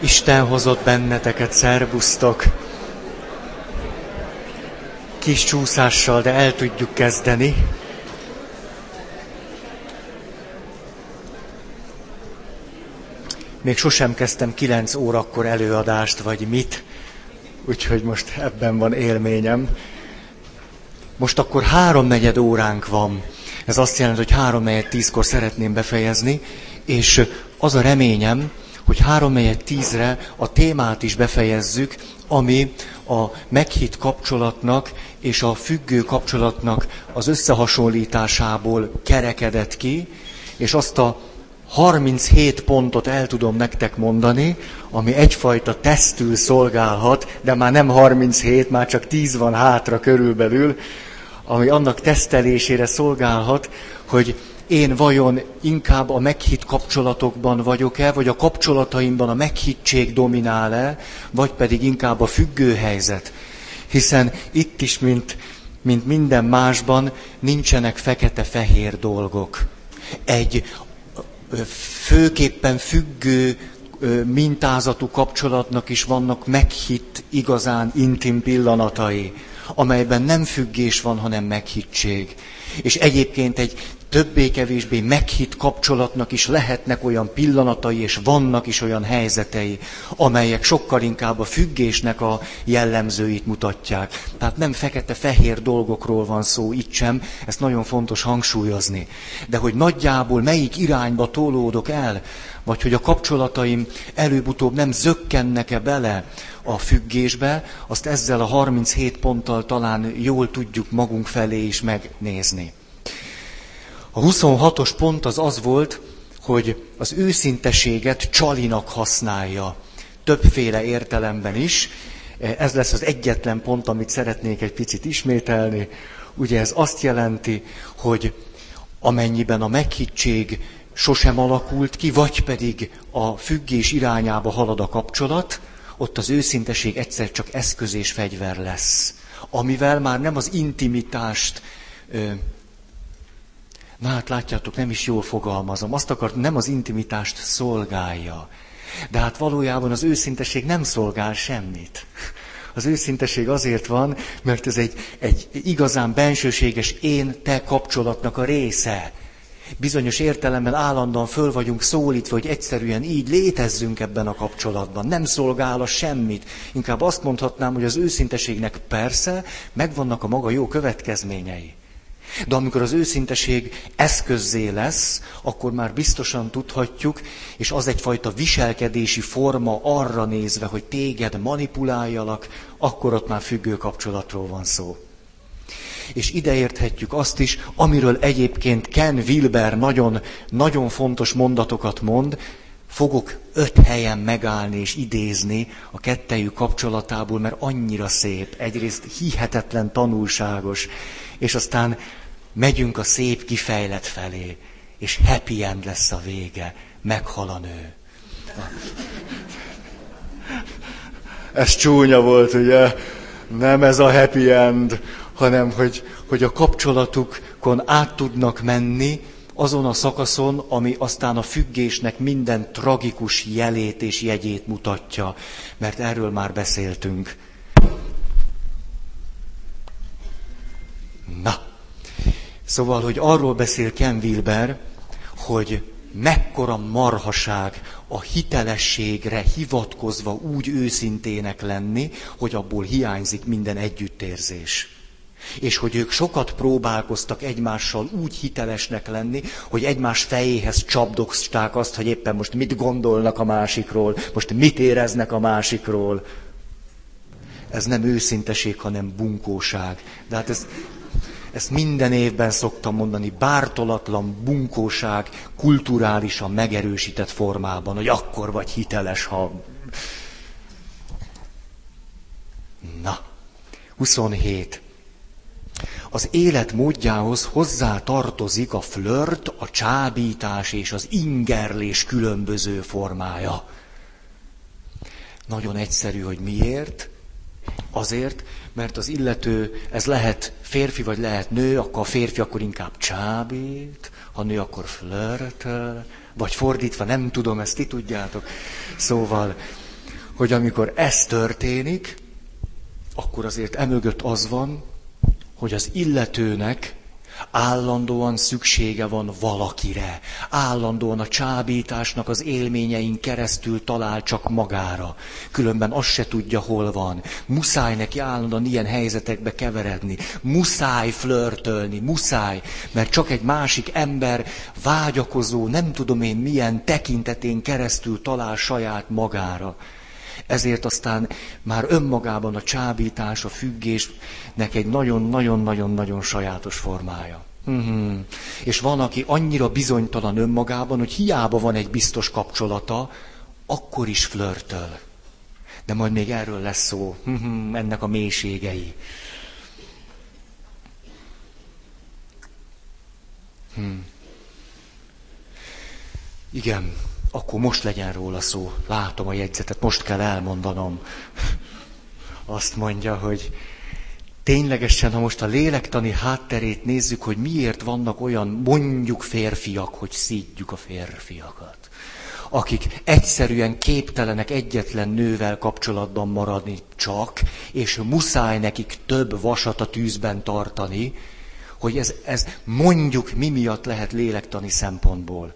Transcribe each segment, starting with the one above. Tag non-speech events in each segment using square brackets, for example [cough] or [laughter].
Isten hozott benneteket, szerbusztok! Kis csúszással, de el tudjuk kezdeni. Még sosem kezdtem kilenc órakor előadást, vagy mit, úgyhogy most ebben van élményem. Most akkor háromnegyed óránk van. Ez azt jelenti, hogy háromnegyed tízkor szeretném befejezni, és az a reményem, hogy három tízre a témát is befejezzük, ami a meghitt kapcsolatnak és a függő kapcsolatnak az összehasonlításából kerekedett ki, és azt a 37 pontot el tudom nektek mondani, ami egyfajta tesztül szolgálhat, de már nem 37, már csak 10 van hátra körülbelül, ami annak tesztelésére szolgálhat, hogy én vajon inkább a meghitt kapcsolatokban vagyok-e, vagy a kapcsolataimban a meghittség dominál-e, vagy pedig inkább a függő helyzet. Hiszen itt is, mint, mint minden másban, nincsenek fekete-fehér dolgok. Egy főképpen függő mintázatú kapcsolatnak is vannak meghitt, igazán intim pillanatai, amelyben nem függés van, hanem meghittség. És egyébként egy többé-kevésbé meghitt kapcsolatnak is lehetnek olyan pillanatai, és vannak is olyan helyzetei, amelyek sokkal inkább a függésnek a jellemzőit mutatják. Tehát nem fekete-fehér dolgokról van szó itt sem, ezt nagyon fontos hangsúlyozni. De hogy nagyjából melyik irányba tolódok el, vagy hogy a kapcsolataim előbb-utóbb nem zökkennek-e bele a függésbe, azt ezzel a 37 ponttal talán jól tudjuk magunk felé is megnézni. A 26-os pont az az volt, hogy az őszinteséget csalinak használja. Többféle értelemben is. Ez lesz az egyetlen pont, amit szeretnék egy picit ismételni. Ugye ez azt jelenti, hogy amennyiben a meghittség sosem alakult ki, vagy pedig a függés irányába halad a kapcsolat, ott az őszinteség egyszer csak eszköz és fegyver lesz, amivel már nem az intimitást Na hát látjátok, nem is jól fogalmazom. Azt akart, nem az intimitást szolgálja. De hát valójában az őszinteség nem szolgál semmit. Az őszinteség azért van, mert ez egy, egy igazán bensőséges én-te kapcsolatnak a része. Bizonyos értelemben állandóan föl vagyunk szólítva, hogy egyszerűen így létezzünk ebben a kapcsolatban. Nem szolgál a semmit. Inkább azt mondhatnám, hogy az őszinteségnek persze megvannak a maga jó következményei. De amikor az őszinteség eszközzé lesz, akkor már biztosan tudhatjuk, és az egyfajta viselkedési forma arra nézve, hogy téged manipuláljalak, akkor ott már függő kapcsolatról van szó. És ide érthetjük azt is, amiről egyébként Ken Wilber nagyon, nagyon fontos mondatokat mond, fogok öt helyen megállni és idézni a kettejű kapcsolatából, mert annyira szép, egyrészt hihetetlen tanulságos, és aztán megyünk a szép kifejlet felé, és happy end lesz a vége, meghal a nő. Ez csúnya volt, ugye? Nem ez a happy end, hanem hogy, hogy a kapcsolatukon át tudnak menni, azon a szakaszon, ami aztán a függésnek minden tragikus jelét és jegyét mutatja, mert erről már beszéltünk. Na, szóval, hogy arról beszél Ken Wilber, hogy mekkora marhaság a hitelességre hivatkozva úgy őszintének lenni, hogy abból hiányzik minden együttérzés. És hogy ők sokat próbálkoztak egymással úgy hitelesnek lenni, hogy egymás fejéhez csapdogták azt, hogy éppen most mit gondolnak a másikról, most mit éreznek a másikról. Ez nem őszinteség, hanem bunkóság. De hát ez, ezt minden évben szoktam mondani, bártolatlan bunkóság kulturálisan megerősített formában, hogy akkor vagy hiteles, ha... Na, 27. Az élet módjához hozzá tartozik a flört, a csábítás és az ingerlés különböző formája. Nagyon egyszerű, hogy miért. Azért, mert az illető, ez lehet férfi vagy lehet nő, akkor a férfi akkor inkább csábít, ha nő, akkor flört, vagy fordítva, nem tudom, ezt ti tudjátok. Szóval hogy amikor ez történik, akkor azért emögött az van, hogy az illetőnek állandóan szüksége van valakire. Állandóan a csábításnak az élményein keresztül talál csak magára. Különben azt se tudja, hol van. Muszáj neki állandóan ilyen helyzetekbe keveredni. Muszáj flörtölni, muszáj, mert csak egy másik ember vágyakozó, nem tudom én milyen tekintetén keresztül talál saját magára. Ezért aztán már önmagában a csábítás, a függésnek egy nagyon-nagyon-nagyon-nagyon sajátos formája. Mm-hmm. És van, aki annyira bizonytalan önmagában, hogy hiába van egy biztos kapcsolata, akkor is flörtöl. De majd még erről lesz szó, mm-hmm, ennek a mélységei. Hmm. Igen, akkor most legyen róla szó. Látom a jegyzetet, most kell elmondanom. Azt mondja, hogy ténylegesen, ha most a lélektani hátterét nézzük, hogy miért vannak olyan mondjuk férfiak, hogy szídjuk a férfiakat, akik egyszerűen képtelenek egyetlen nővel kapcsolatban maradni csak, és muszáj nekik több vasat a tűzben tartani, hogy ez, ez mondjuk mi miatt lehet lélektani szempontból.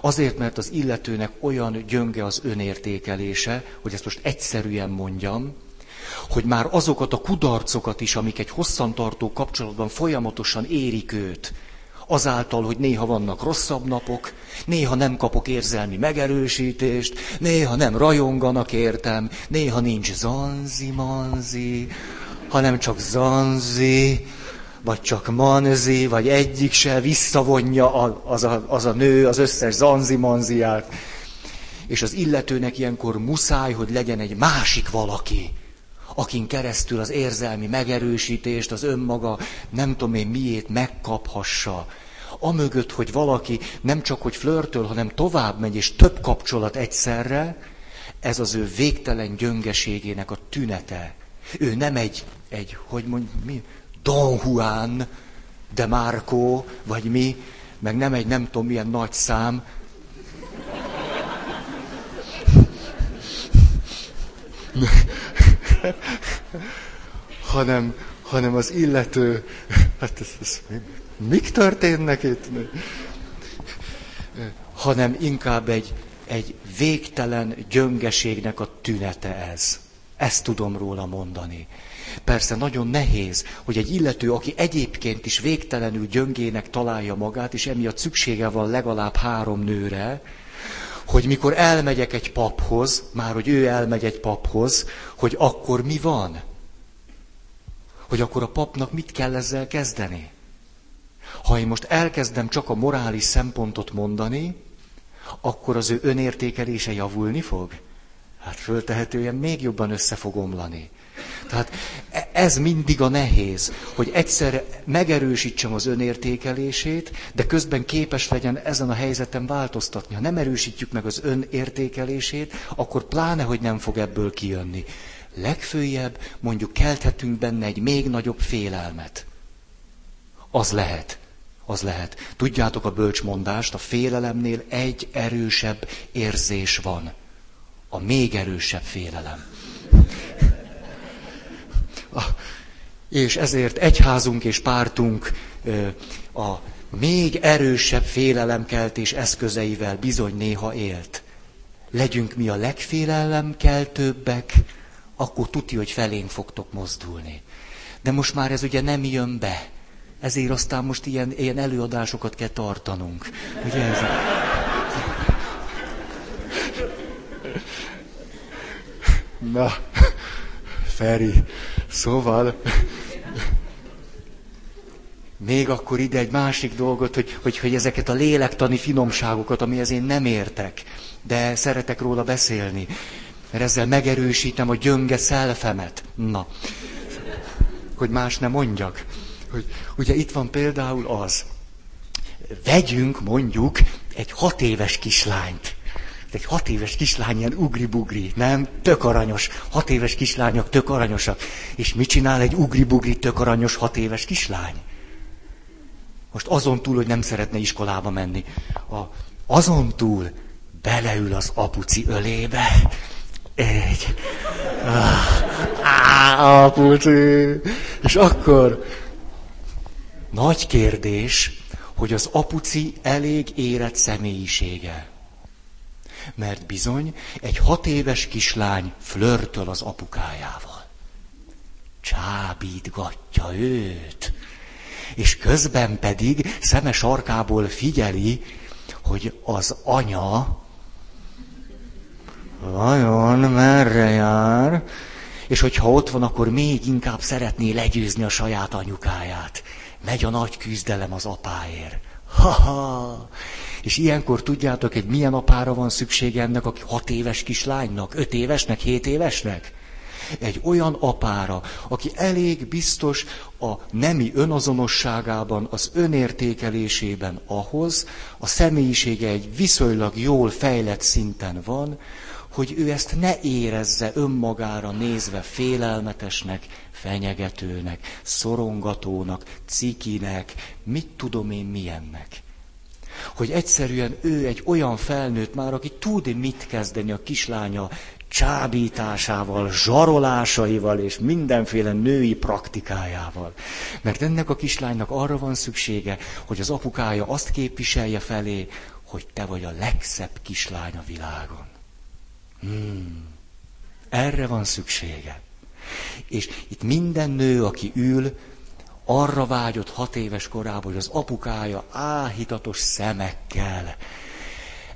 Azért, mert az illetőnek olyan gyönge az önértékelése, hogy ezt most egyszerűen mondjam, hogy már azokat a kudarcokat is, amik egy hosszantartó kapcsolatban folyamatosan érik őt, azáltal, hogy néha vannak rosszabb napok, néha nem kapok érzelmi megerősítést, néha nem rajonganak értem, néha nincs zanzi-manzi, hanem csak zanzi, vagy csak manzi, vagy egyik se visszavonja az a, az a nő az összes zanzi-manziát. És az illetőnek ilyenkor muszáj, hogy legyen egy másik valaki, akin keresztül az érzelmi megerősítést, az önmaga nem tudom én miét megkaphassa. Amögött, hogy valaki nem csak hogy flörtöl, hanem tovább megy, és több kapcsolat egyszerre, ez az ő végtelen gyöngeségének a tünete. Ő nem egy, egy hogy mondj, mi, Don Juan de Marco, vagy mi, meg nem egy nem tudom milyen nagy szám, hanem, hanem az illető, hát ez, ez, mik történnek itt? Hanem inkább egy, egy végtelen gyöngeségnek a tünete ez. Ezt tudom róla mondani. Persze nagyon nehéz, hogy egy illető, aki egyébként is végtelenül gyöngének találja magát, és emiatt szüksége van legalább három nőre, hogy mikor elmegyek egy paphoz, már hogy ő elmegy egy paphoz, hogy akkor mi van? Hogy akkor a papnak mit kell ezzel kezdeni? Ha én most elkezdem csak a morális szempontot mondani, akkor az ő önértékelése javulni fog? Hát föltehetően még jobban össze fog omlani. Tehát e- ez mindig a nehéz, hogy egyszer megerősítsem az önértékelését, de közben képes legyen ezen a helyzeten változtatni. Ha nem erősítjük meg az önértékelését, akkor pláne, hogy nem fog ebből kijönni. Legfőjebb mondjuk kelthetünk benne egy még nagyobb félelmet. Az lehet. Az lehet. Tudjátok a bölcsmondást, a félelemnél egy erősebb érzés van. A még erősebb félelem. És ezért egyházunk és pártunk a még erősebb félelemkeltés eszközeivel bizony néha élt. Legyünk mi a legfélelemkeltőbbek, akkor tuti, hogy felénk fogtok mozdulni. De most már ez ugye nem jön be. Ezért aztán most ilyen, ilyen előadásokat kell tartanunk. Ugye ez? Na, Feri, szóval még akkor ide egy másik dolgot, hogy, hogy, hogy ezeket a lélektani finomságokat, amihez én nem értek, de szeretek róla beszélni, mert ezzel megerősítem a gyönge szelfemet. Na, hogy más nem mondjak. Hogy, ugye itt van például az, vegyünk mondjuk egy hat éves kislányt egy hat éves kislány ilyen ugri-bugri, nem? Tök aranyos. Hat éves kislányok tök aranyosak. És mit csinál egy ugri-bugri tök aranyos hat éves kislány? Most azon túl, hogy nem szeretne iskolába menni. A, azon túl beleül az apuci ölébe, Egy. Á, apuci. És akkor nagy kérdés, hogy az apuci elég érett személyisége. Mert bizony egy hat éves kislány flörtöl az apukájával. Csábítgatja őt. És közben pedig szeme sarkából figyeli, hogy az anya vajon merre jár, és hogyha ott van, akkor még inkább szeretné legyőzni a saját anyukáját. Megy a nagy küzdelem az apáért. Ha-ha! És ilyenkor tudjátok, egy milyen apára van szüksége ennek a hat éves kislánynak, öt évesnek, hét évesnek? Egy olyan apára, aki elég biztos a nemi önazonosságában, az önértékelésében ahhoz, a személyisége egy viszonylag jól fejlett szinten van, hogy ő ezt ne érezze önmagára nézve félelmetesnek, fenyegetőnek, szorongatónak, cikinek, mit tudom én milyennek. Hogy egyszerűen ő egy olyan felnőtt már, aki tud mit kezdeni a kislánya csábításával, zsarolásaival és mindenféle női praktikájával. Mert ennek a kislánynak arra van szüksége, hogy az apukája azt képviselje felé, hogy te vagy a legszebb kislány a világon. Hmm. Erre van szüksége. És itt minden nő, aki ül, arra vágyott hat éves korában, hogy az apukája áhítatos szemekkel,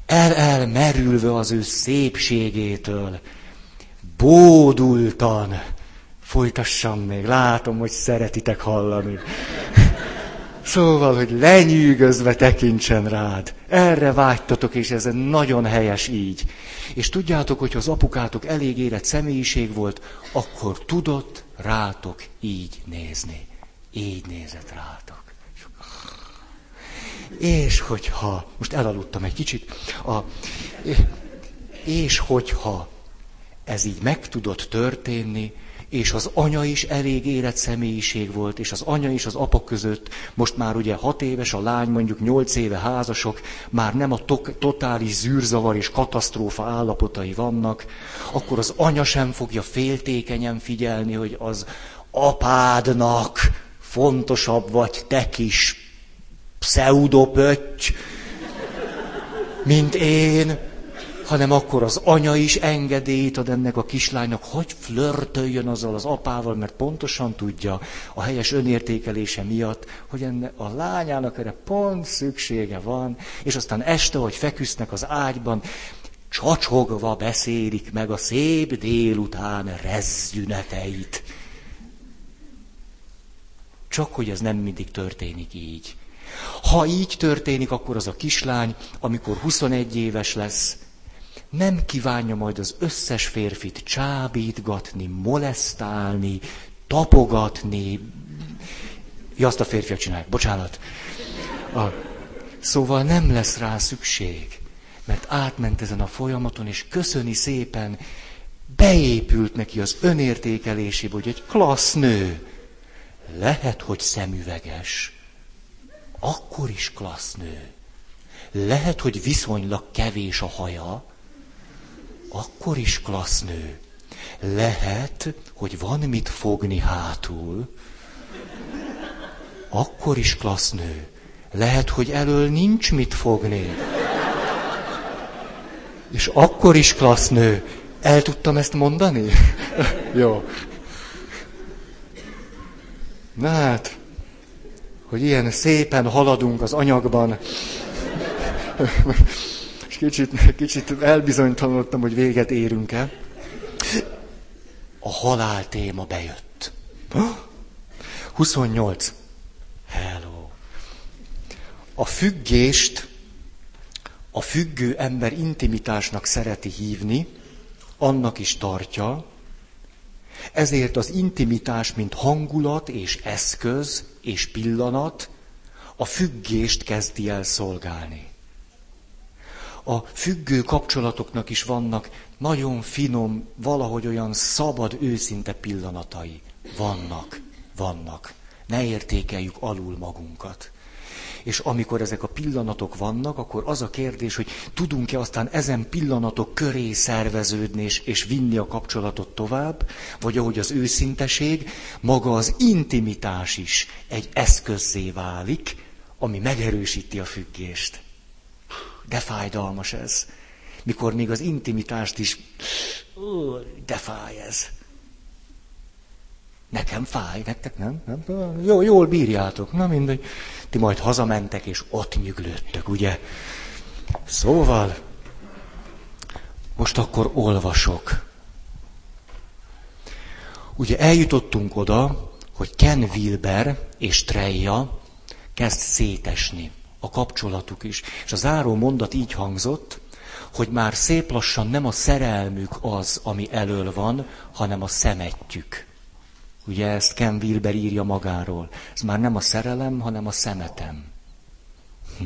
el-el merülve az ő szépségétől, bódultan, folytassam még, látom, hogy szeretitek hallani. Szóval, hogy lenyűgözve tekintsen rád. Erre vágytatok, és ez nagyon helyes így. És tudjátok, hogy az apukátok elég érett személyiség volt, akkor tudott rátok így nézni. Így nézett rátok. És hogyha, most elaludtam egy kicsit, a, és hogyha ez így meg tudott történni, és az anya is elég érett személyiség volt, és az anya is az apa között, most már ugye hat éves, a lány mondjuk nyolc éve házasok, már nem a to- totális zűrzavar és katasztrófa állapotai vannak, akkor az anya sem fogja féltékenyen figyelni, hogy az apádnak fontosabb vagy te kis pseudopötty, mint én, hanem akkor az anya is engedélyt ad ennek a kislánynak, hogy flörtöljön azzal az apával, mert pontosan tudja a helyes önértékelése miatt, hogy enne a lányának erre pont szüksége van, és aztán este, hogy feküsznek az ágyban, csacsogva beszélik meg a szép délután rezzüneteit. Csak hogy ez nem mindig történik így. Ha így történik, akkor az a kislány, amikor 21 éves lesz, nem kívánja majd az összes férfit csábítgatni, molesztálni, tapogatni. Ja, azt a férfiak csinálják, bocsánat. A, szóval nem lesz rá szükség, mert átment ezen a folyamaton, és köszöni szépen, beépült neki az önértékelésébe, hogy egy klassz nő. Lehet, hogy szemüveges, akkor is klassz nő. Lehet, hogy viszonylag kevés a haja, akkor is klassz nő. Lehet, hogy van mit fogni hátul, akkor is klassz nő. Lehet, hogy elől nincs mit fogni. És akkor is klassz nő. El tudtam ezt mondani? [laughs] Jó. Na hát, hogy ilyen szépen haladunk az anyagban. Kicsit, [laughs] kicsit elbizonytalanodtam, hogy véget érünk-e. A halál téma bejött. 28. Hello. A függést a függő ember intimitásnak szereti hívni, annak is tartja, ezért az intimitás, mint hangulat és eszköz és pillanat, a függést kezdi el szolgálni. A függő kapcsolatoknak is vannak nagyon finom, valahogy olyan szabad, őszinte pillanatai. Vannak, vannak. Ne értékeljük alul magunkat. És amikor ezek a pillanatok vannak, akkor az a kérdés, hogy tudunk-e aztán ezen pillanatok köré szerveződni és, és vinni a kapcsolatot tovább, vagy ahogy az őszinteség, maga az intimitás is egy eszközzé válik, ami megerősíti a függést. De fájdalmas ez. Mikor még az intimitást is, ó, de fáj ez. Nekem fáj, nektek nem? nem? Jó, jól bírjátok. Na mindegy. Ti majd hazamentek, és ott nyüglődtök, ugye? Szóval, most akkor olvasok. Ugye eljutottunk oda, hogy Ken Wilber és Treja kezd szétesni. A kapcsolatuk is. És a záró mondat így hangzott, hogy már szép lassan nem a szerelmük az, ami elől van, hanem a szemetjük. Ugye ezt Ken Wilber írja magáról. Ez már nem a szerelem, hanem a szemetem. Hm.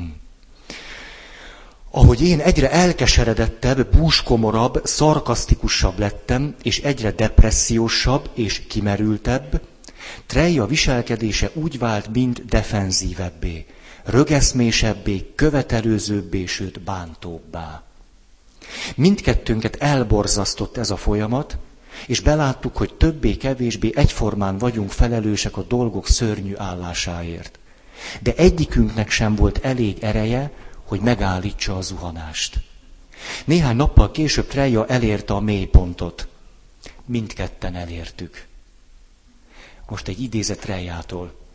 Ahogy én egyre elkeseredettebb, búskomorabb, szarkasztikusabb lettem, és egyre depressziósabb és kimerültebb, Treja viselkedése úgy vált, mint defenzívebbé, rögeszmésebbé, követelőzőbbé, sőt bántóbbá. Mindkettőnket elborzasztott ez a folyamat, és beláttuk, hogy többé-kevésbé egyformán vagyunk felelősek a dolgok szörnyű állásáért. De egyikünknek sem volt elég ereje, hogy megállítsa a zuhanást. Néhány nappal később Treja elérte a mélypontot. Mindketten elértük. Most egy idézet Trejától.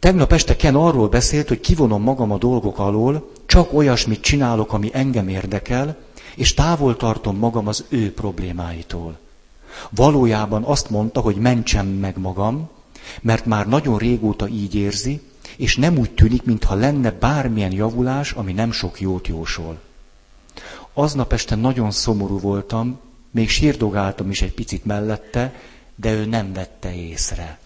Tegnap este Ken arról beszélt, hogy kivonom magam a dolgok alól, csak olyasmit csinálok, ami engem érdekel, és távol tartom magam az ő problémáitól. Valójában azt mondta, hogy mentsem meg magam, mert már nagyon régóta így érzi, és nem úgy tűnik, mintha lenne bármilyen javulás, ami nem sok jót jósol. Aznap este nagyon szomorú voltam, még sírdogáltam is egy picit mellette, de ő nem vette észre.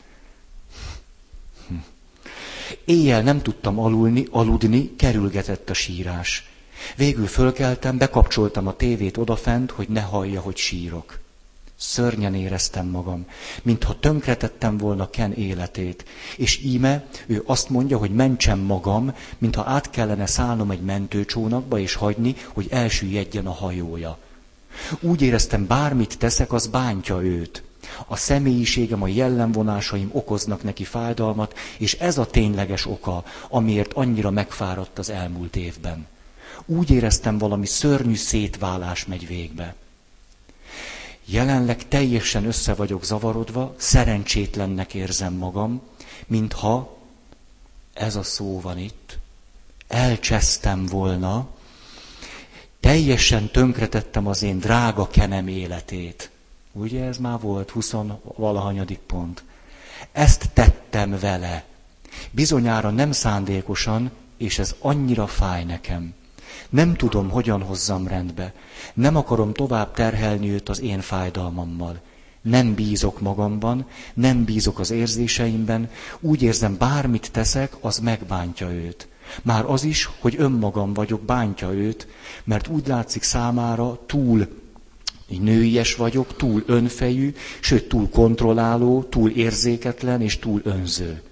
Éjjel nem tudtam alulni, aludni, kerülgetett a sírás. Végül fölkeltem, bekapcsoltam a tévét odafent, hogy ne hallja, hogy sírok. Szörnyen éreztem magam, mintha tönkretettem volna Ken életét. És íme, ő azt mondja, hogy mentsem magam, mintha át kellene szállnom egy mentőcsónakba, és hagyni, hogy elsüllyedjen a hajója. Úgy éreztem, bármit teszek, az bántja őt. A személyiségem, a jellemvonásaim okoznak neki fájdalmat, és ez a tényleges oka, amiért annyira megfáradt az elmúlt évben. Úgy éreztem, valami szörnyű szétválás megy végbe. Jelenleg teljesen össze vagyok zavarodva, szerencsétlennek érzem magam, mintha, ez a szó van itt, elcsesztem volna, teljesen tönkretettem az én drága kenem életét. Ugye ez már volt, 20 valahanyadik pont. Ezt tettem vele. Bizonyára nem szándékosan, és ez annyira fáj nekem. Nem tudom, hogyan hozzam rendbe. Nem akarom tovább terhelni őt az én fájdalmammal. Nem bízok magamban, nem bízok az érzéseimben, úgy érzem, bármit teszek, az megbántja őt. Már az is, hogy önmagam vagyok, bántja őt, mert úgy látszik számára túl nőies vagyok, túl önfejű, sőt túl kontrolláló, túl érzéketlen és túl önző.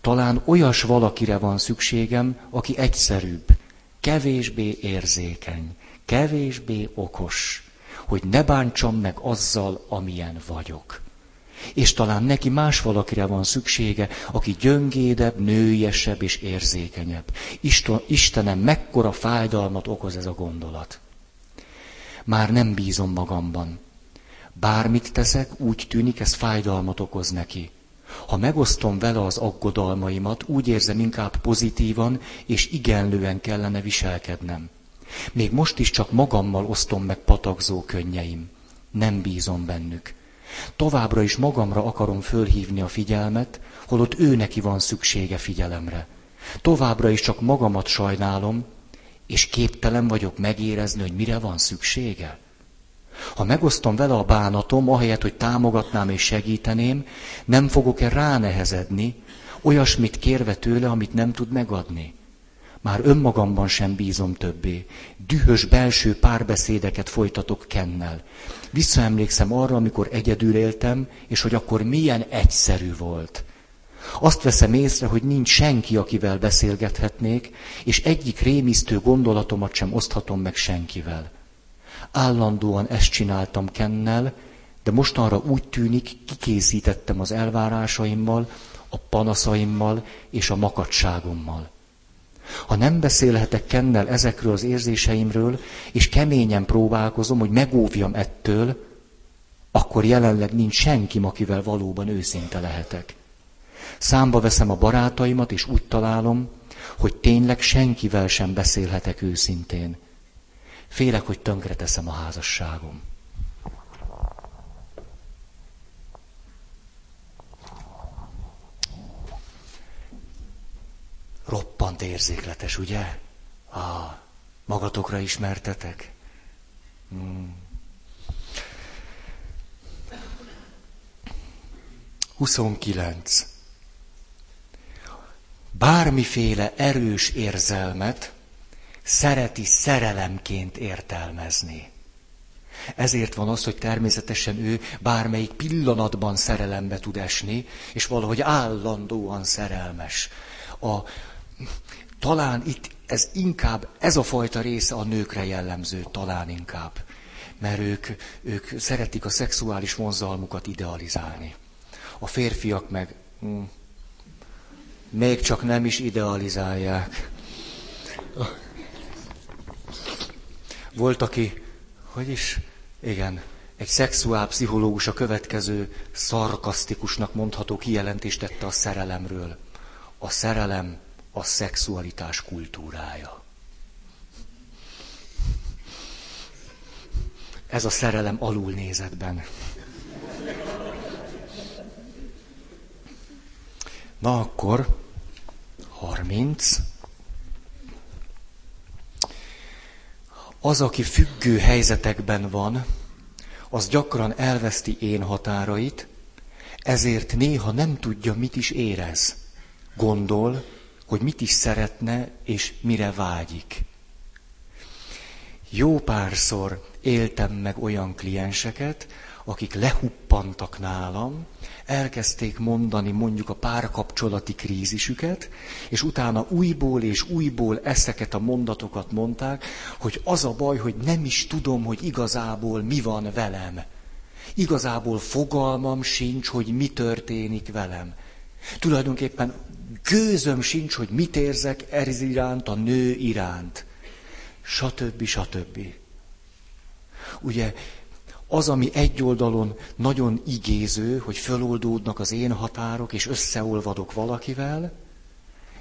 Talán olyas valakire van szükségem, aki egyszerűbb, kevésbé érzékeny, kevésbé okos, hogy ne bántsam meg azzal, amilyen vagyok. És talán neki más valakire van szüksége, aki gyöngédebb, nőiesebb és érzékenyebb. Istenem, mekkora fájdalmat okoz ez a gondolat. Már nem bízom magamban. Bármit teszek, úgy tűnik, ez fájdalmat okoz neki. Ha megosztom vele az aggodalmaimat, úgy érzem inkább pozitívan és igenlően kellene viselkednem. Még most is csak magammal osztom meg patakzó könnyeim. Nem bízom bennük. Továbbra is magamra akarom fölhívni a figyelmet, holott ő neki van szüksége figyelemre. Továbbra is csak magamat sajnálom, és képtelen vagyok megérezni, hogy mire van szüksége. Ha megosztom vele a bánatom, ahelyett, hogy támogatnám és segíteném, nem fogok-e ránehezedni, olyasmit kérve tőle, amit nem tud megadni. Már önmagamban sem bízom többé. Dühös belső párbeszédeket folytatok Kennel. Visszaemlékszem arra, amikor egyedül éltem, és hogy akkor milyen egyszerű volt. Azt veszem észre, hogy nincs senki, akivel beszélgethetnék, és egyik rémisztő gondolatomat sem oszthatom meg senkivel. Állandóan ezt csináltam Kennel, de mostanra úgy tűnik, kikészítettem az elvárásaimmal, a panaszaimmal és a makadságommal. Ha nem beszélhetek Kennel ezekről az érzéseimről, és keményen próbálkozom, hogy megóvjam ettől, akkor jelenleg nincs senki, akivel valóban őszinte lehetek. Számba veszem a barátaimat, és úgy találom, hogy tényleg senkivel sem beszélhetek őszintén. Félek, hogy tönkreteszem a házasságom. Roppant érzékletes, ugye? Ah, magatokra ismertetek? Hmm. 29. Bármiféle erős érzelmet szereti szerelemként értelmezni. Ezért van az, hogy természetesen ő bármelyik pillanatban szerelembe tud esni, és valahogy állandóan szerelmes. A, talán itt ez inkább, ez a fajta része a nőkre jellemző, talán inkább. Mert ők, ők szeretik a szexuális vonzalmukat idealizálni. A férfiak meg hm, még csak nem is idealizálják. Volt, aki, hogy is, igen, egy szexuálpszichológus a következő szarkasztikusnak mondható kijelentést tette a szerelemről. A szerelem a szexualitás kultúrája. Ez a szerelem alulnézetben. Na akkor, 30. Az, aki függő helyzetekben van, az gyakran elveszti én határait, ezért néha nem tudja, mit is érez. Gondol, hogy mit is szeretne és mire vágyik. Jó párszor éltem meg olyan klienseket, akik lehuppantak nálam, elkezdték mondani mondjuk a párkapcsolati krízisüket, és utána újból és újból ezeket a mondatokat mondták, hogy az a baj, hogy nem is tudom, hogy igazából mi van velem. Igazából fogalmam sincs, hogy mi történik velem. Tulajdonképpen gőzöm sincs, hogy mit érzek ez iránt, a nő iránt. Satöbbi, satöbbi. Ugye az, ami egy oldalon nagyon igéző, hogy föloldódnak az én határok, és összeolvadok valakivel,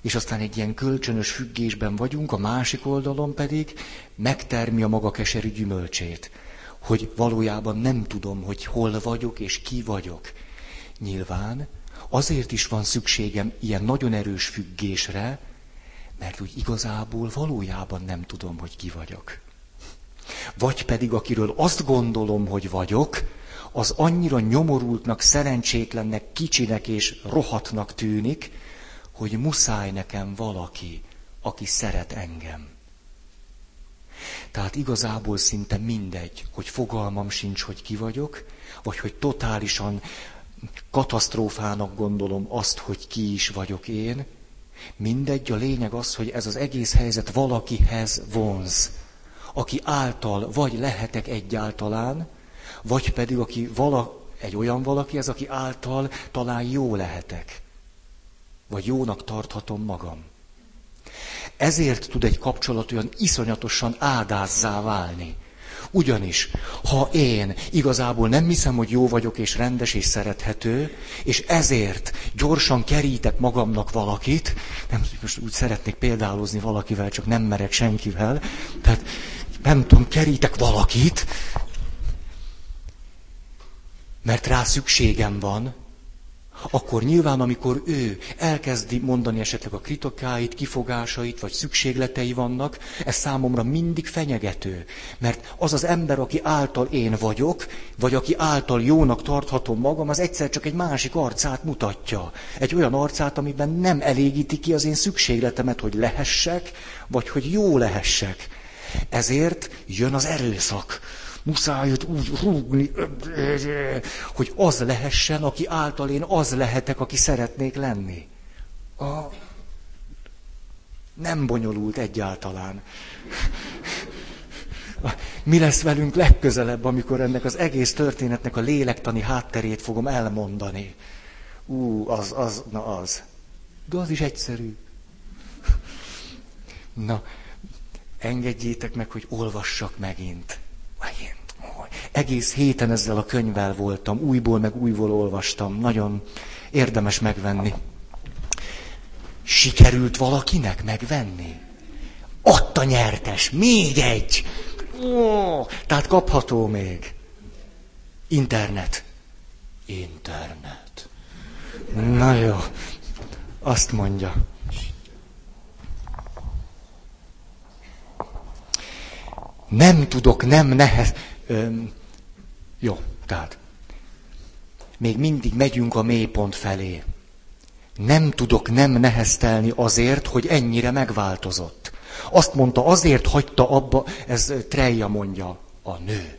és aztán egy ilyen kölcsönös függésben vagyunk, a másik oldalon pedig megtermi a maga keserű gyümölcsét, hogy valójában nem tudom, hogy hol vagyok és ki vagyok. Nyilván azért is van szükségem ilyen nagyon erős függésre, mert úgy igazából valójában nem tudom, hogy ki vagyok. Vagy pedig akiről azt gondolom, hogy vagyok, az annyira nyomorultnak, szerencsétlennek, kicsinek és rohatnak tűnik, hogy muszáj nekem valaki, aki szeret engem. Tehát igazából szinte mindegy, hogy fogalmam sincs, hogy ki vagyok, vagy hogy totálisan katasztrófának gondolom azt, hogy ki is vagyok én. Mindegy, a lényeg az, hogy ez az egész helyzet valakihez vonz aki által vagy lehetek egyáltalán, vagy pedig aki vala, egy olyan valaki ez, aki által talán jó lehetek. Vagy jónak tarthatom magam. Ezért tud egy kapcsolat olyan iszonyatosan ádázzá válni. Ugyanis, ha én igazából nem hiszem, hogy jó vagyok és rendes és szerethető, és ezért gyorsan kerítek magamnak valakit, nem, most úgy szeretnék példálozni valakivel, csak nem merek senkivel, tehát nem tudom, kerítek valakit, mert rá szükségem van, akkor nyilván, amikor ő elkezdi mondani esetleg a kritikáit, kifogásait, vagy szükségletei vannak, ez számomra mindig fenyegető. Mert az az ember, aki által én vagyok, vagy aki által jónak tarthatom magam, az egyszer csak egy másik arcát mutatja. Egy olyan arcát, amiben nem elégíti ki az én szükségletemet, hogy lehessek, vagy hogy jó lehessek. Ezért jön az erőszak. muszáj őt úgy rúgni, hogy az lehessen, aki által én az lehetek, aki szeretnék lenni. A... Nem bonyolult egyáltalán. Mi lesz velünk legközelebb, amikor ennek az egész történetnek a lélektani hátterét fogom elmondani? Ú, az, az, na az. De az is egyszerű. Na, engedjétek meg, hogy olvassak megint. Megint. Egész héten ezzel a könyvvel voltam, újból meg újból olvastam. Nagyon érdemes megvenni. Sikerült valakinek megvenni? Ott nyertes, még egy! Ó, tehát kapható még. Internet. Internet. Na jó, azt mondja. Nem tudok, nem nehez. Öm, jó, tehát. Még mindig megyünk a mélypont felé. Nem tudok nem neheztelni azért, hogy ennyire megváltozott. Azt mondta, azért hagyta abba, ez Treja mondja, a nő.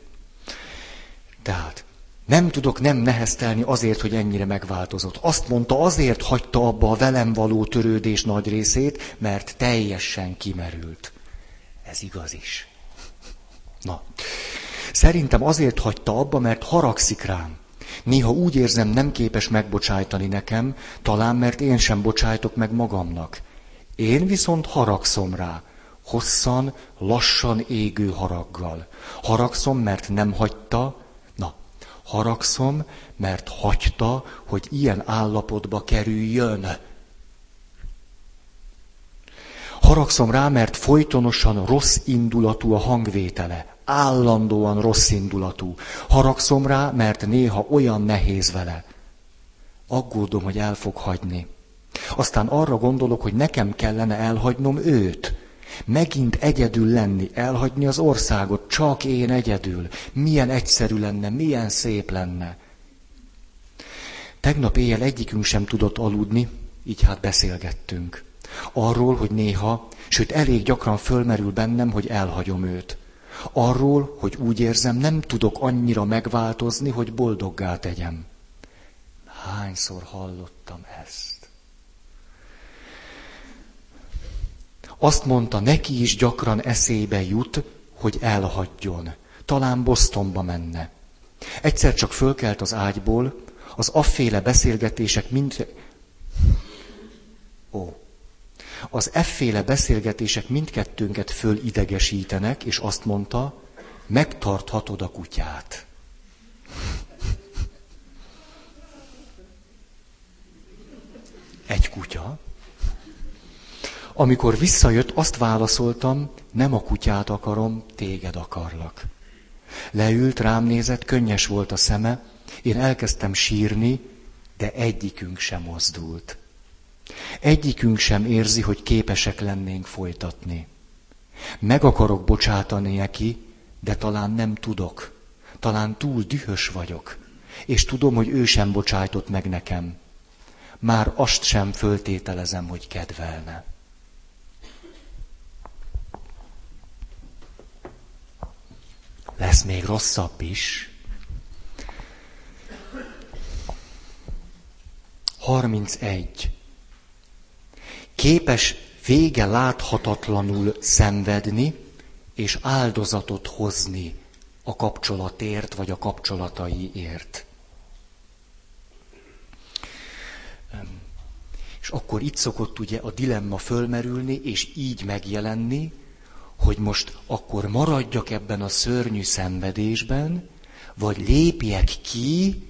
Tehát, nem tudok nem neheztelni azért, hogy ennyire megváltozott. Azt mondta, azért hagyta abba a velem való törődés nagy részét, mert teljesen kimerült. Ez igaz is. Na, szerintem azért hagyta abba, mert haragszik rám. Néha úgy érzem, nem képes megbocsájtani nekem, talán mert én sem bocsájtok meg magamnak. Én viszont haragszom rá, hosszan, lassan égő haraggal. Haragszom, mert nem hagyta, na, haragszom, mert hagyta, hogy ilyen állapotba kerüljön. Haragszom rá, mert folytonosan rossz indulatú a hangvétele. Állandóan rossz indulatú. Haragszom rá, mert néha olyan nehéz vele. Aggódom, hogy el fog hagyni. Aztán arra gondolok, hogy nekem kellene elhagynom őt. Megint egyedül lenni, elhagyni az országot, csak én egyedül. Milyen egyszerű lenne, milyen szép lenne. Tegnap éjjel egyikünk sem tudott aludni, így hát beszélgettünk. Arról, hogy néha, sőt elég gyakran fölmerül bennem, hogy elhagyom őt. Arról, hogy úgy érzem, nem tudok annyira megváltozni, hogy boldoggá tegyem. Hányszor hallottam ezt? Azt mondta, neki is gyakran eszébe jut, hogy elhagyjon. Talán Bostonba menne. Egyszer csak fölkelt az ágyból, az afféle beszélgetések mind... Ó. Az efféle beszélgetések mindkettőnket fölidegesítenek, és azt mondta, megtarthatod a kutyát. Egy kutya? Amikor visszajött, azt válaszoltam, nem a kutyát akarom, téged akarlak. Leült, rám nézett, könnyes volt a szeme, én elkezdtem sírni, de egyikünk sem mozdult. Egyikünk sem érzi, hogy képesek lennénk folytatni. Meg akarok bocsátani neki, de talán nem tudok. Talán túl dühös vagyok. És tudom, hogy ő sem bocsájtott meg nekem. Már azt sem föltételezem, hogy kedvelne. lesz még rosszabb is. 31. Képes vége láthatatlanul szenvedni és áldozatot hozni a kapcsolatért vagy a kapcsolataiért. És akkor itt szokott ugye a dilemma fölmerülni, és így megjelenni, hogy most akkor maradjak ebben a szörnyű szenvedésben, vagy lépjek ki,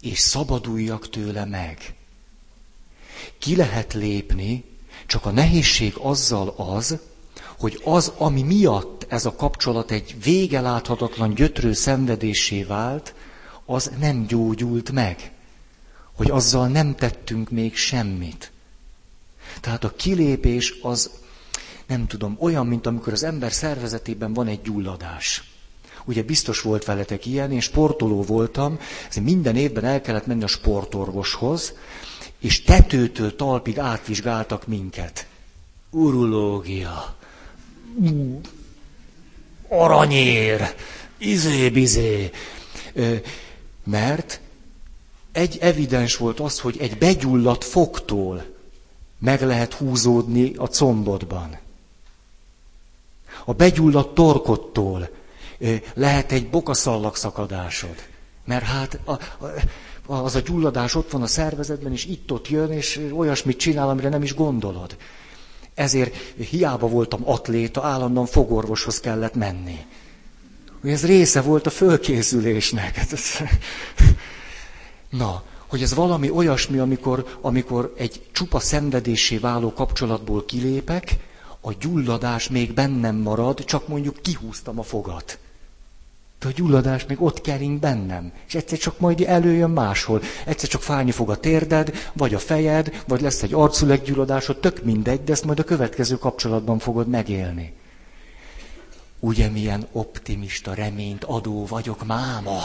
és szabaduljak tőle meg. Ki lehet lépni, csak a nehézség azzal az, hogy az, ami miatt ez a kapcsolat egy vége láthatatlan gyötrő szenvedésé vált, az nem gyógyult meg. Hogy azzal nem tettünk még semmit. Tehát a kilépés az nem tudom, olyan, mint amikor az ember szervezetében van egy gyulladás. Ugye biztos volt veletek ilyen, én sportoló voltam, ezért minden évben el kellett menni a sportorvoshoz, és tetőtől talpig átvizsgáltak minket. Urológia, aranyér, izé-bizé. Mert egy evidens volt az, hogy egy begyulladt fogtól meg lehet húzódni a combodban. A begyulladt torkottól lehet egy bokaszallag szakadásod. Mert hát a, a, az a gyulladás ott van a szervezetben, és itt-ott jön, és olyasmit csinál, amire nem is gondolod. Ezért hiába voltam atléta, állandóan fogorvoshoz kellett menni. Ez része volt a fölkészülésnek. [laughs] Na, hogy ez valami olyasmi, amikor, amikor egy csupa szenvedésé váló kapcsolatból kilépek, a gyulladás még bennem marad, csak mondjuk kihúztam a fogat. De a gyulladás még ott kering bennem, és egyszer csak majd előjön máshol. Egyszer csak fájni fog a térded, vagy a fejed, vagy lesz egy arculeggyulladásod, tök mindegy, de ezt majd a következő kapcsolatban fogod megélni. Ugye milyen optimista, reményt adó vagyok, máma?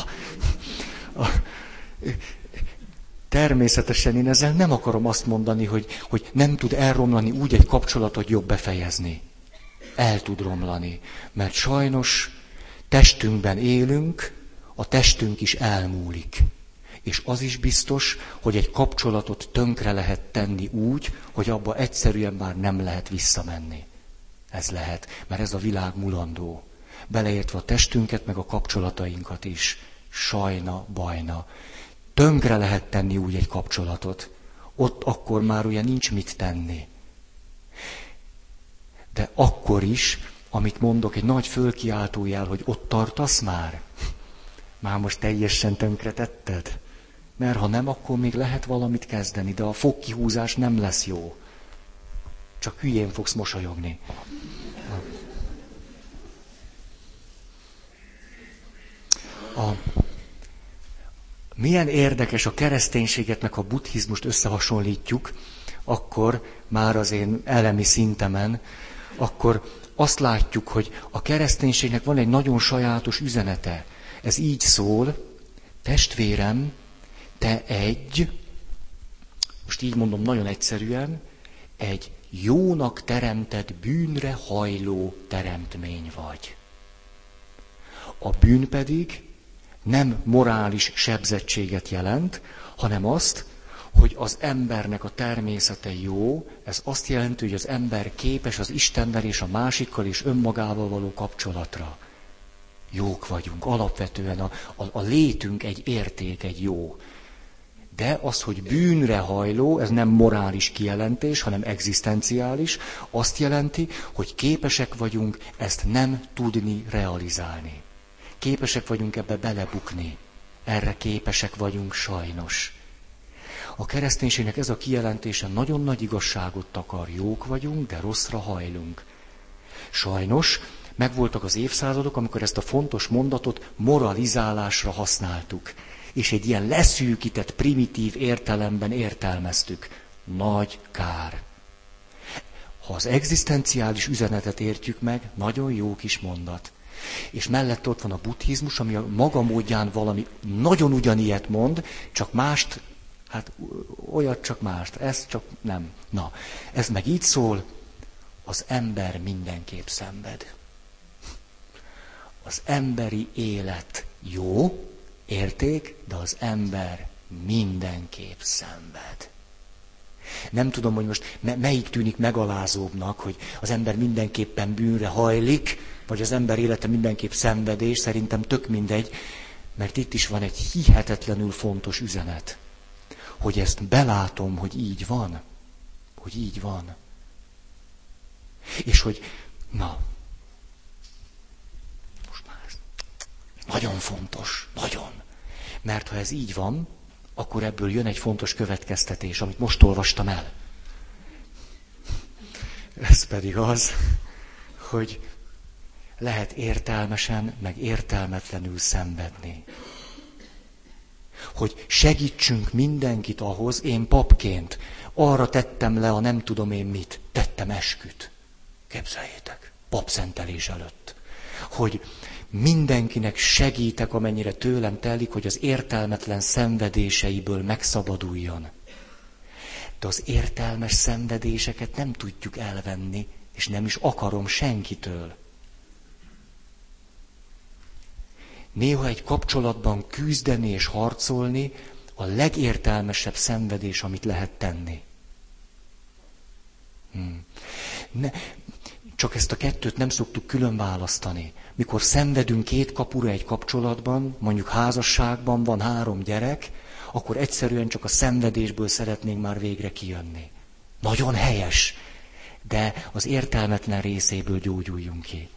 Természetesen én ezzel nem akarom azt mondani, hogy, hogy nem tud elromlani úgy egy kapcsolatot jobb befejezni. El tud romlani. Mert sajnos testünkben élünk, a testünk is elmúlik. És az is biztos, hogy egy kapcsolatot tönkre lehet tenni úgy, hogy abba egyszerűen már nem lehet visszamenni. Ez lehet, mert ez a világ mulandó. Beleértve a testünket, meg a kapcsolatainkat is. Sajna, bajna. Tönkre lehet tenni úgy egy kapcsolatot. Ott akkor már ugye nincs mit tenni. De akkor is, amit mondok, egy nagy fölkiáltójel, hogy ott tartasz már? Már most teljesen tönkretetted? Mert ha nem, akkor még lehet valamit kezdeni, de a fogkihúzás nem lesz jó. Csak hülyén fogsz mosolyogni. A, milyen érdekes a kereszténységet, meg a buddhizmust összehasonlítjuk, akkor már az én elemi szintemen, akkor azt látjuk, hogy a kereszténységnek van egy nagyon sajátos üzenete. Ez így szól, testvérem, te egy, most így mondom nagyon egyszerűen, egy jónak teremtett bűnre hajló teremtmény vagy. A bűn pedig nem morális sebzettséget jelent, hanem azt, hogy az embernek a természete jó, ez azt jelenti, hogy az ember képes az Istennel és a másikkal és önmagával való kapcsolatra. Jók vagyunk, alapvetően a, a, a létünk egy érték, egy jó. De az, hogy bűnre hajló, ez nem morális kijelentés, hanem egzisztenciális, azt jelenti, hogy képesek vagyunk ezt nem tudni realizálni. Képesek vagyunk ebbe belebukni. Erre képesek vagyunk sajnos. A kereszténységnek ez a kijelentése nagyon nagy igazságot takar. Jók vagyunk, de rosszra hajlunk. Sajnos megvoltak az évszázadok, amikor ezt a fontos mondatot moralizálásra használtuk. És egy ilyen leszűkített, primitív értelemben értelmeztük. Nagy kár. Ha az egzisztenciális üzenetet értjük meg, nagyon jó kis mondat. És mellett ott van a buddhizmus, ami a maga módján valami nagyon ugyanilyet mond, csak mást Hát olyat csak mást, ez csak nem. Na, ez meg így szól, az ember mindenképp szenved. Az emberi élet jó, érték, de az ember mindenképp szenved. Nem tudom, hogy most melyik tűnik megalázóbbnak, hogy az ember mindenképpen bűnre hajlik, vagy az ember élete mindenképp szenvedés, szerintem tök mindegy, mert itt is van egy hihetetlenül fontos üzenet hogy ezt belátom, hogy így van. Hogy így van. És hogy, na, most már ez nagyon fontos, nagyon. Mert ha ez így van, akkor ebből jön egy fontos következtetés, amit most olvastam el. Ez pedig az, hogy lehet értelmesen, meg értelmetlenül szenvedni hogy segítsünk mindenkit ahhoz, én papként arra tettem le a nem tudom én mit, tettem esküt. Képzeljétek, papszentelés előtt. Hogy mindenkinek segítek, amennyire tőlem telik, hogy az értelmetlen szenvedéseiből megszabaduljon. De az értelmes szenvedéseket nem tudjuk elvenni, és nem is akarom senkitől. Néha egy kapcsolatban küzdeni és harcolni a legértelmesebb szenvedés, amit lehet tenni. Hmm. Ne, csak ezt a kettőt nem szoktuk külön választani. Mikor szenvedünk két kapura egy kapcsolatban, mondjuk házasságban van három gyerek, akkor egyszerűen csak a szenvedésből szeretnénk már végre kijönni. Nagyon helyes, de az értelmetlen részéből gyógyuljunk ki.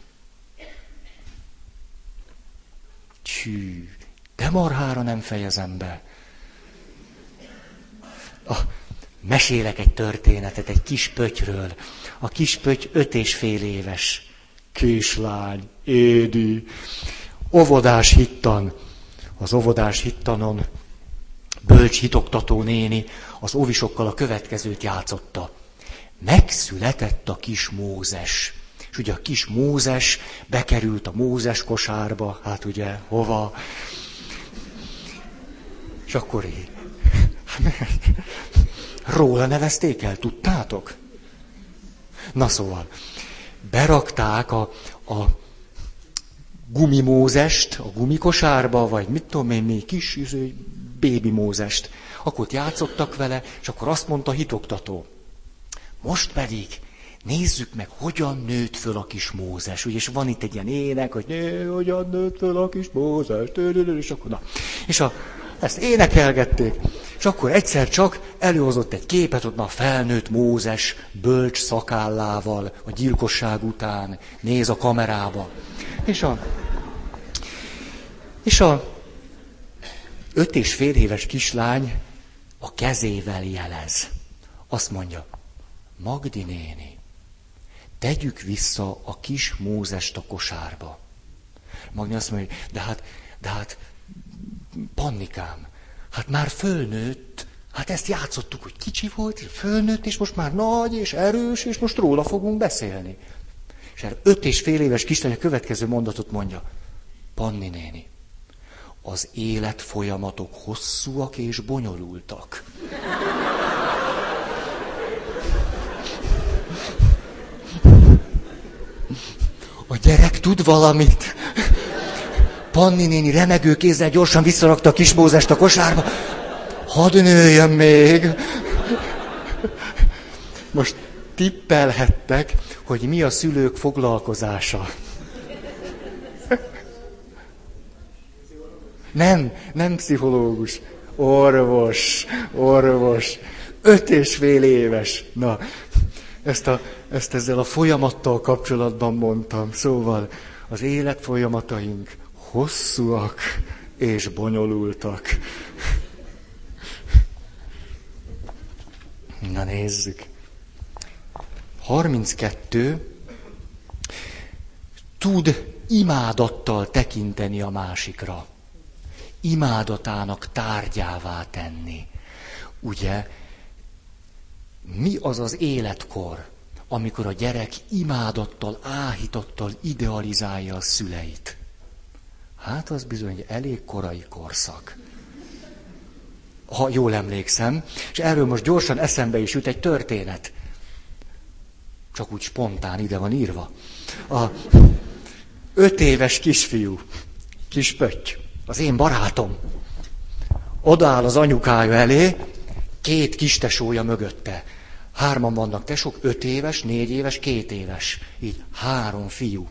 Csű, de marhára nem fejezem be. Ah, mesélek egy történetet egy kis pötyről. A kis pöty öt és fél éves. Kislány, Édi, óvodás hittan. Az óvodás hittanon bölcs hitoktató néni az óvisokkal a következőt játszotta. Megszületett a kis Mózes. És ugye a kis Mózes bekerült a Mózes kosárba, hát ugye hova. És akkor így. Róla nevezték el, tudtátok? Na szóval, berakták a, a gumimózest a gumikosárba, vagy mit tudom én, még kis izé, bébi mózest. Akkor ott játszottak vele, és akkor azt mondta a hitoktató. Most pedig nézzük meg, hogyan nőtt föl a kis Mózes. Ugye, és van itt egy ilyen ének, hogy né, hogyan nőtt föl a kis Mózes, és akkor na. És a, ezt énekelgették. És akkor egyszer csak előhozott egy képet, ott a felnőtt Mózes bölcs szakállával a gyilkosság után néz a kamerába. És a, és a öt és fél éves kislány a kezével jelez. Azt mondja, Magdi néni, tegyük vissza a kis Mózest a kosárba. Magdi azt mondja, de hát, de hát, pannikám, hát már fölnőtt, hát ezt játszottuk, hogy kicsi volt, fölnőtt, és most már nagy és erős, és most róla fogunk beszélni. És erre öt és fél éves kislány a következő mondatot mondja. Panni néni, az élet folyamatok hosszúak és bonyolultak. A gyerek tud valamit. Panni néni remegő kézzel gyorsan visszarakta a kis Mózest a kosárba. Hadd nőjön még. Most tippelhettek, hogy mi a szülők foglalkozása. Nem, nem pszichológus. Orvos, orvos. Öt és fél éves. Na, ezt, a, ezt ezzel a folyamattal kapcsolatban mondtam. Szóval az élet folyamataink hosszúak és bonyolultak. Na nézzük. 32. Tud imádattal tekinteni a másikra imádatának tárgyává tenni. Ugye, mi az az életkor, amikor a gyerek imádattal, áhítattal idealizálja a szüleit? Hát az bizony elég korai korszak. Ha jól emlékszem, és erről most gyorsan eszembe is jut egy történet. Csak úgy spontán ide van írva. A öt éves kisfiú, kis pötty, az én barátom. Odaáll az anyukája elé, két kis tesója mögötte. Hárman vannak tesók, öt éves, négy éves, két éves. Így három fiú.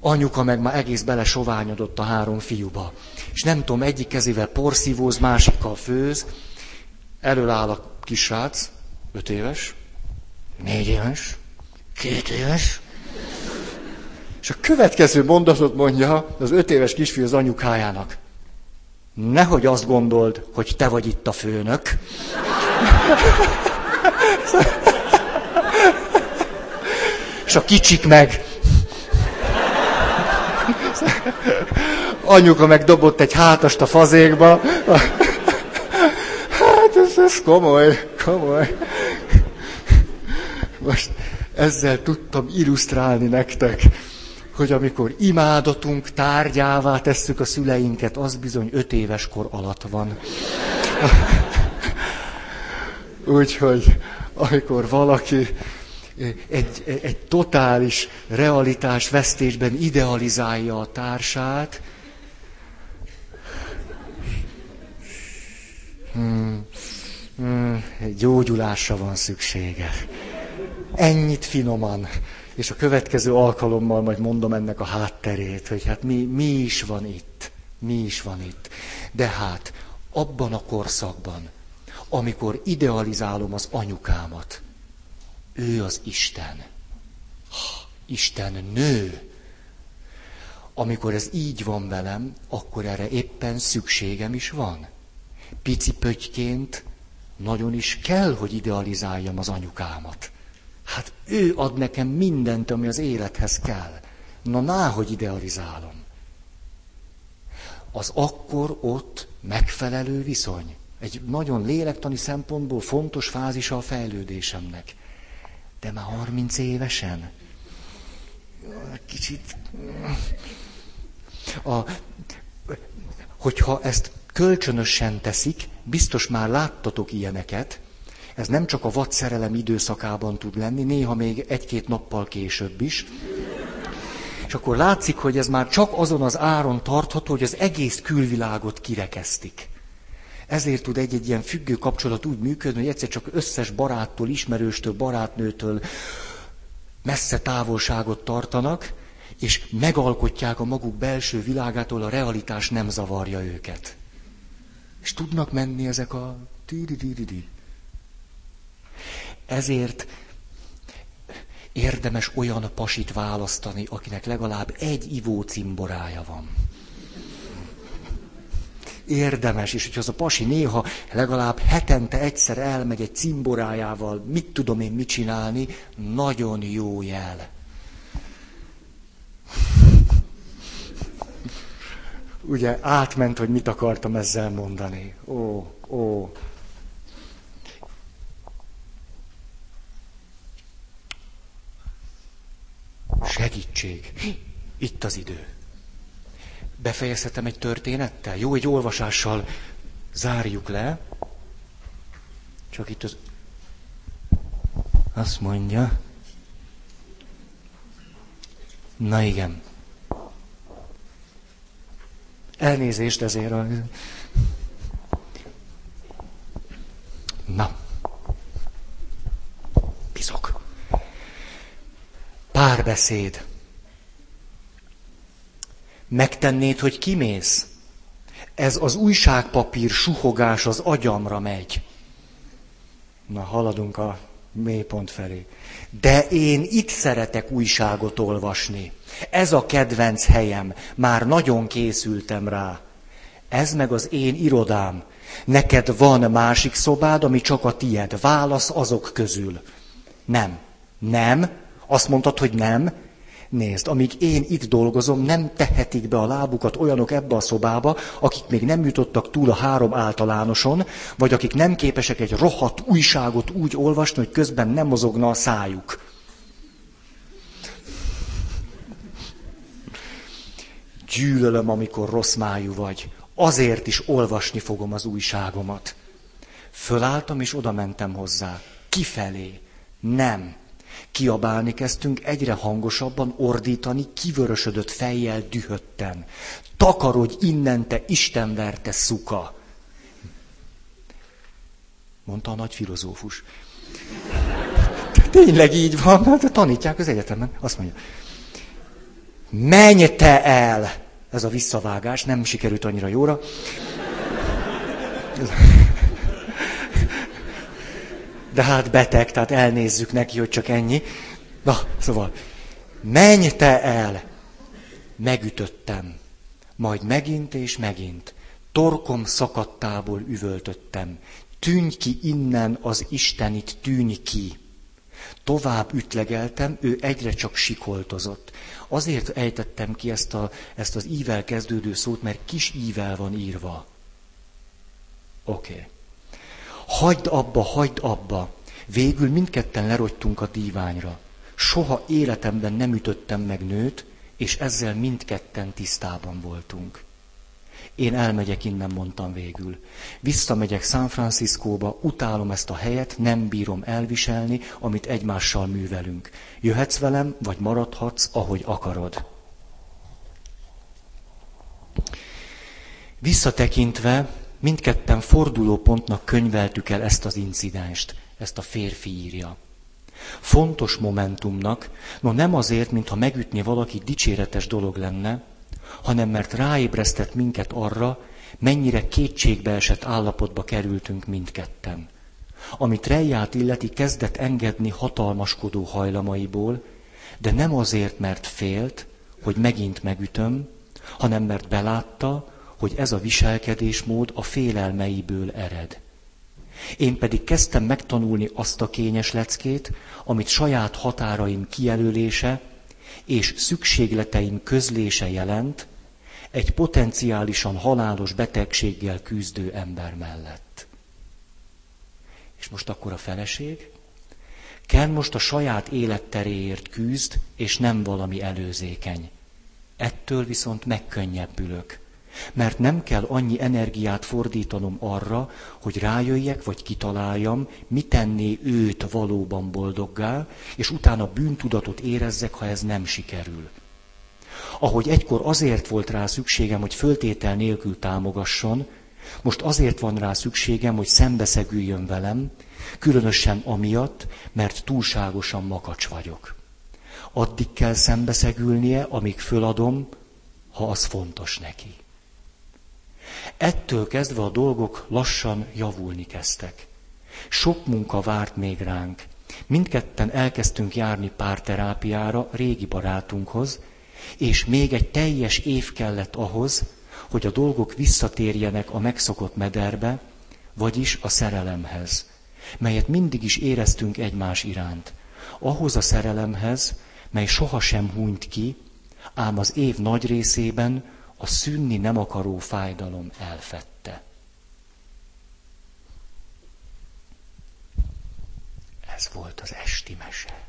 Anyuka meg már egész bele soványodott a három fiúba. És nem tudom, egyik kezével porszívóz, másikkal főz. Elől áll a kisrác, öt éves, négy éves, két éves, és a következő mondatot mondja az öt éves kisfiú az anyukájának. Nehogy azt gondold, hogy te vagy itt a főnök. És a kicsik meg. Anyuka meg dobott egy hátast a fazékba. Hát ez, ez komoly, komoly. Most ezzel tudtam illusztrálni nektek, hogy amikor imádatunk tárgyává tesszük a szüleinket, az bizony öt éves kor alatt van. [laughs] Úgyhogy amikor valaki egy, egy totális realitás vesztésben idealizálja a társát, hmm, hmm, gyógyulásra van szüksége. Ennyit finoman. És a következő alkalommal majd mondom ennek a hátterét, hogy hát mi, mi is van itt. Mi is van itt. De hát abban a korszakban, amikor idealizálom az anyukámat, ő az Isten. Isten nő. Amikor ez így van velem, akkor erre éppen szükségem is van. Pici pötyként nagyon is kell, hogy idealizáljam az anyukámat. Hát ő ad nekem mindent, ami az élethez kell. Na, náhogy idealizálom. Az akkor ott megfelelő viszony. Egy nagyon lélektani szempontból fontos fázisa a fejlődésemnek. De már 30 évesen. Kicsit... A, hogyha ezt kölcsönösen teszik, biztos már láttatok ilyeneket, ez nem csak a vad szerelem időszakában tud lenni, néha még egy-két nappal később is. És akkor látszik, hogy ez már csak azon az áron tartható, hogy az egész külvilágot kirekesztik. Ezért tud egy-egy ilyen függő kapcsolat úgy működni, hogy egyszer csak összes baráttól, ismerőstől, barátnőtől messze távolságot tartanak, és megalkotják a maguk belső világától, a realitás nem zavarja őket. És tudnak menni ezek a... Ezért érdemes olyan pasit választani, akinek legalább egy ivó cimborája van. Érdemes, és hogyha az a pasi néha legalább hetente egyszer elmegy egy cimborájával, mit tudom én mit csinálni, nagyon jó jel. Ugye átment, hogy mit akartam ezzel mondani. Ó, ó. Segítség. Itt az idő. Befejezhetem egy történettel? Jó, egy olvasással zárjuk le. Csak itt az... Azt mondja. Na igen. Elnézést ezért a... Na. Párbeszéd. Megtennéd, hogy kimész? Ez az újságpapír suhogás az agyamra megy. Na, haladunk a mélypont felé. De én itt szeretek újságot olvasni. Ez a kedvenc helyem. Már nagyon készültem rá. Ez meg az én irodám. Neked van másik szobád, ami csak a tied. Válasz azok közül. Nem. Nem. Azt mondtad, hogy nem. Nézd, amíg én itt dolgozom, nem tehetik be a lábukat olyanok ebbe a szobába, akik még nem jutottak túl a három általánoson, vagy akik nem képesek egy rohadt újságot úgy olvasni, hogy közben nem mozogna a szájuk. Gyűlölöm, amikor rossz májú vagy. Azért is olvasni fogom az újságomat. Fölálltam és oda mentem hozzá. Kifelé. Nem. Kiabálni kezdtünk, egyre hangosabban ordítani, kivörösödött fejjel dühötten. Takarodj innen, te istenverte szuka! Mondta a nagy filozófus. Tényleg így van, hát tanítják az egyetemen. Azt mondja, menj te el! Ez a visszavágás, nem sikerült annyira jóra. De hát beteg, tehát elnézzük neki, hogy csak ennyi. Na, szóval, menj te el! Megütöttem. Majd megint és megint. Torkom szakadtából üvöltöttem. Tűnj ki innen az Istenit, tűnj ki. Tovább ütlegeltem, ő egyre csak sikoltozott. Azért ejtettem ki ezt, a, ezt az ível kezdődő szót, mert kis ível van írva. Oké. Okay. Hagyd abba, hagyd abba. Végül mindketten lerogytunk a díványra. Soha életemben nem ütöttem meg nőt, és ezzel mindketten tisztában voltunk. Én elmegyek innen, mondtam végül. Visszamegyek San Franciscóba, utálom ezt a helyet, nem bírom elviselni, amit egymással művelünk. Jöhetsz velem, vagy maradhatsz, ahogy akarod. Visszatekintve mindketten fordulópontnak könyveltük el ezt az incidenst, ezt a férfi írja. Fontos momentumnak, no nem azért, mintha megütni valaki dicséretes dolog lenne, hanem mert ráébresztett minket arra, mennyire kétségbeesett állapotba kerültünk mindketten. Amit Rejját illeti kezdett engedni hatalmaskodó hajlamaiból, de nem azért, mert félt, hogy megint megütöm, hanem mert belátta, hogy ez a viselkedésmód a félelmeiből ered. Én pedig kezdtem megtanulni azt a kényes leckét, amit saját határaim kijelölése és szükségleteim közlése jelent egy potenciálisan halálos betegséggel küzdő ember mellett. És most akkor a feleség? Kell most a saját életteréért küzd, és nem valami előzékeny. Ettől viszont megkönnyebbülök. Mert nem kell annyi energiát fordítanom arra, hogy rájöjjek, vagy kitaláljam, mi tenné őt valóban boldoggá, és utána bűntudatot érezzek, ha ez nem sikerül. Ahogy egykor azért volt rá szükségem, hogy föltétel nélkül támogasson, most azért van rá szükségem, hogy szembeszegüljön velem, különösen amiatt, mert túlságosan makacs vagyok. Addig kell szembeszegülnie, amíg föladom, ha az fontos neki. Ettől kezdve a dolgok lassan javulni kezdtek. Sok munka várt még ránk. Mindketten elkezdtünk járni párterápiára régi barátunkhoz, és még egy teljes év kellett ahhoz, hogy a dolgok visszatérjenek a megszokott mederbe, vagyis a szerelemhez, melyet mindig is éreztünk egymás iránt. Ahhoz a szerelemhez, mely sohasem hunyt ki, ám az év nagy részében a szűnni nem akaró fájdalom elfette. Ez volt az esti mese.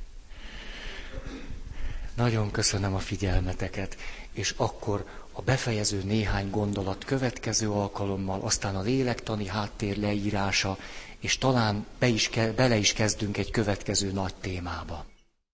Nagyon köszönöm a figyelmeteket, és akkor a befejező néhány gondolat következő alkalommal, aztán a lélektani háttér leírása, és talán be is, bele is kezdünk egy következő nagy témába.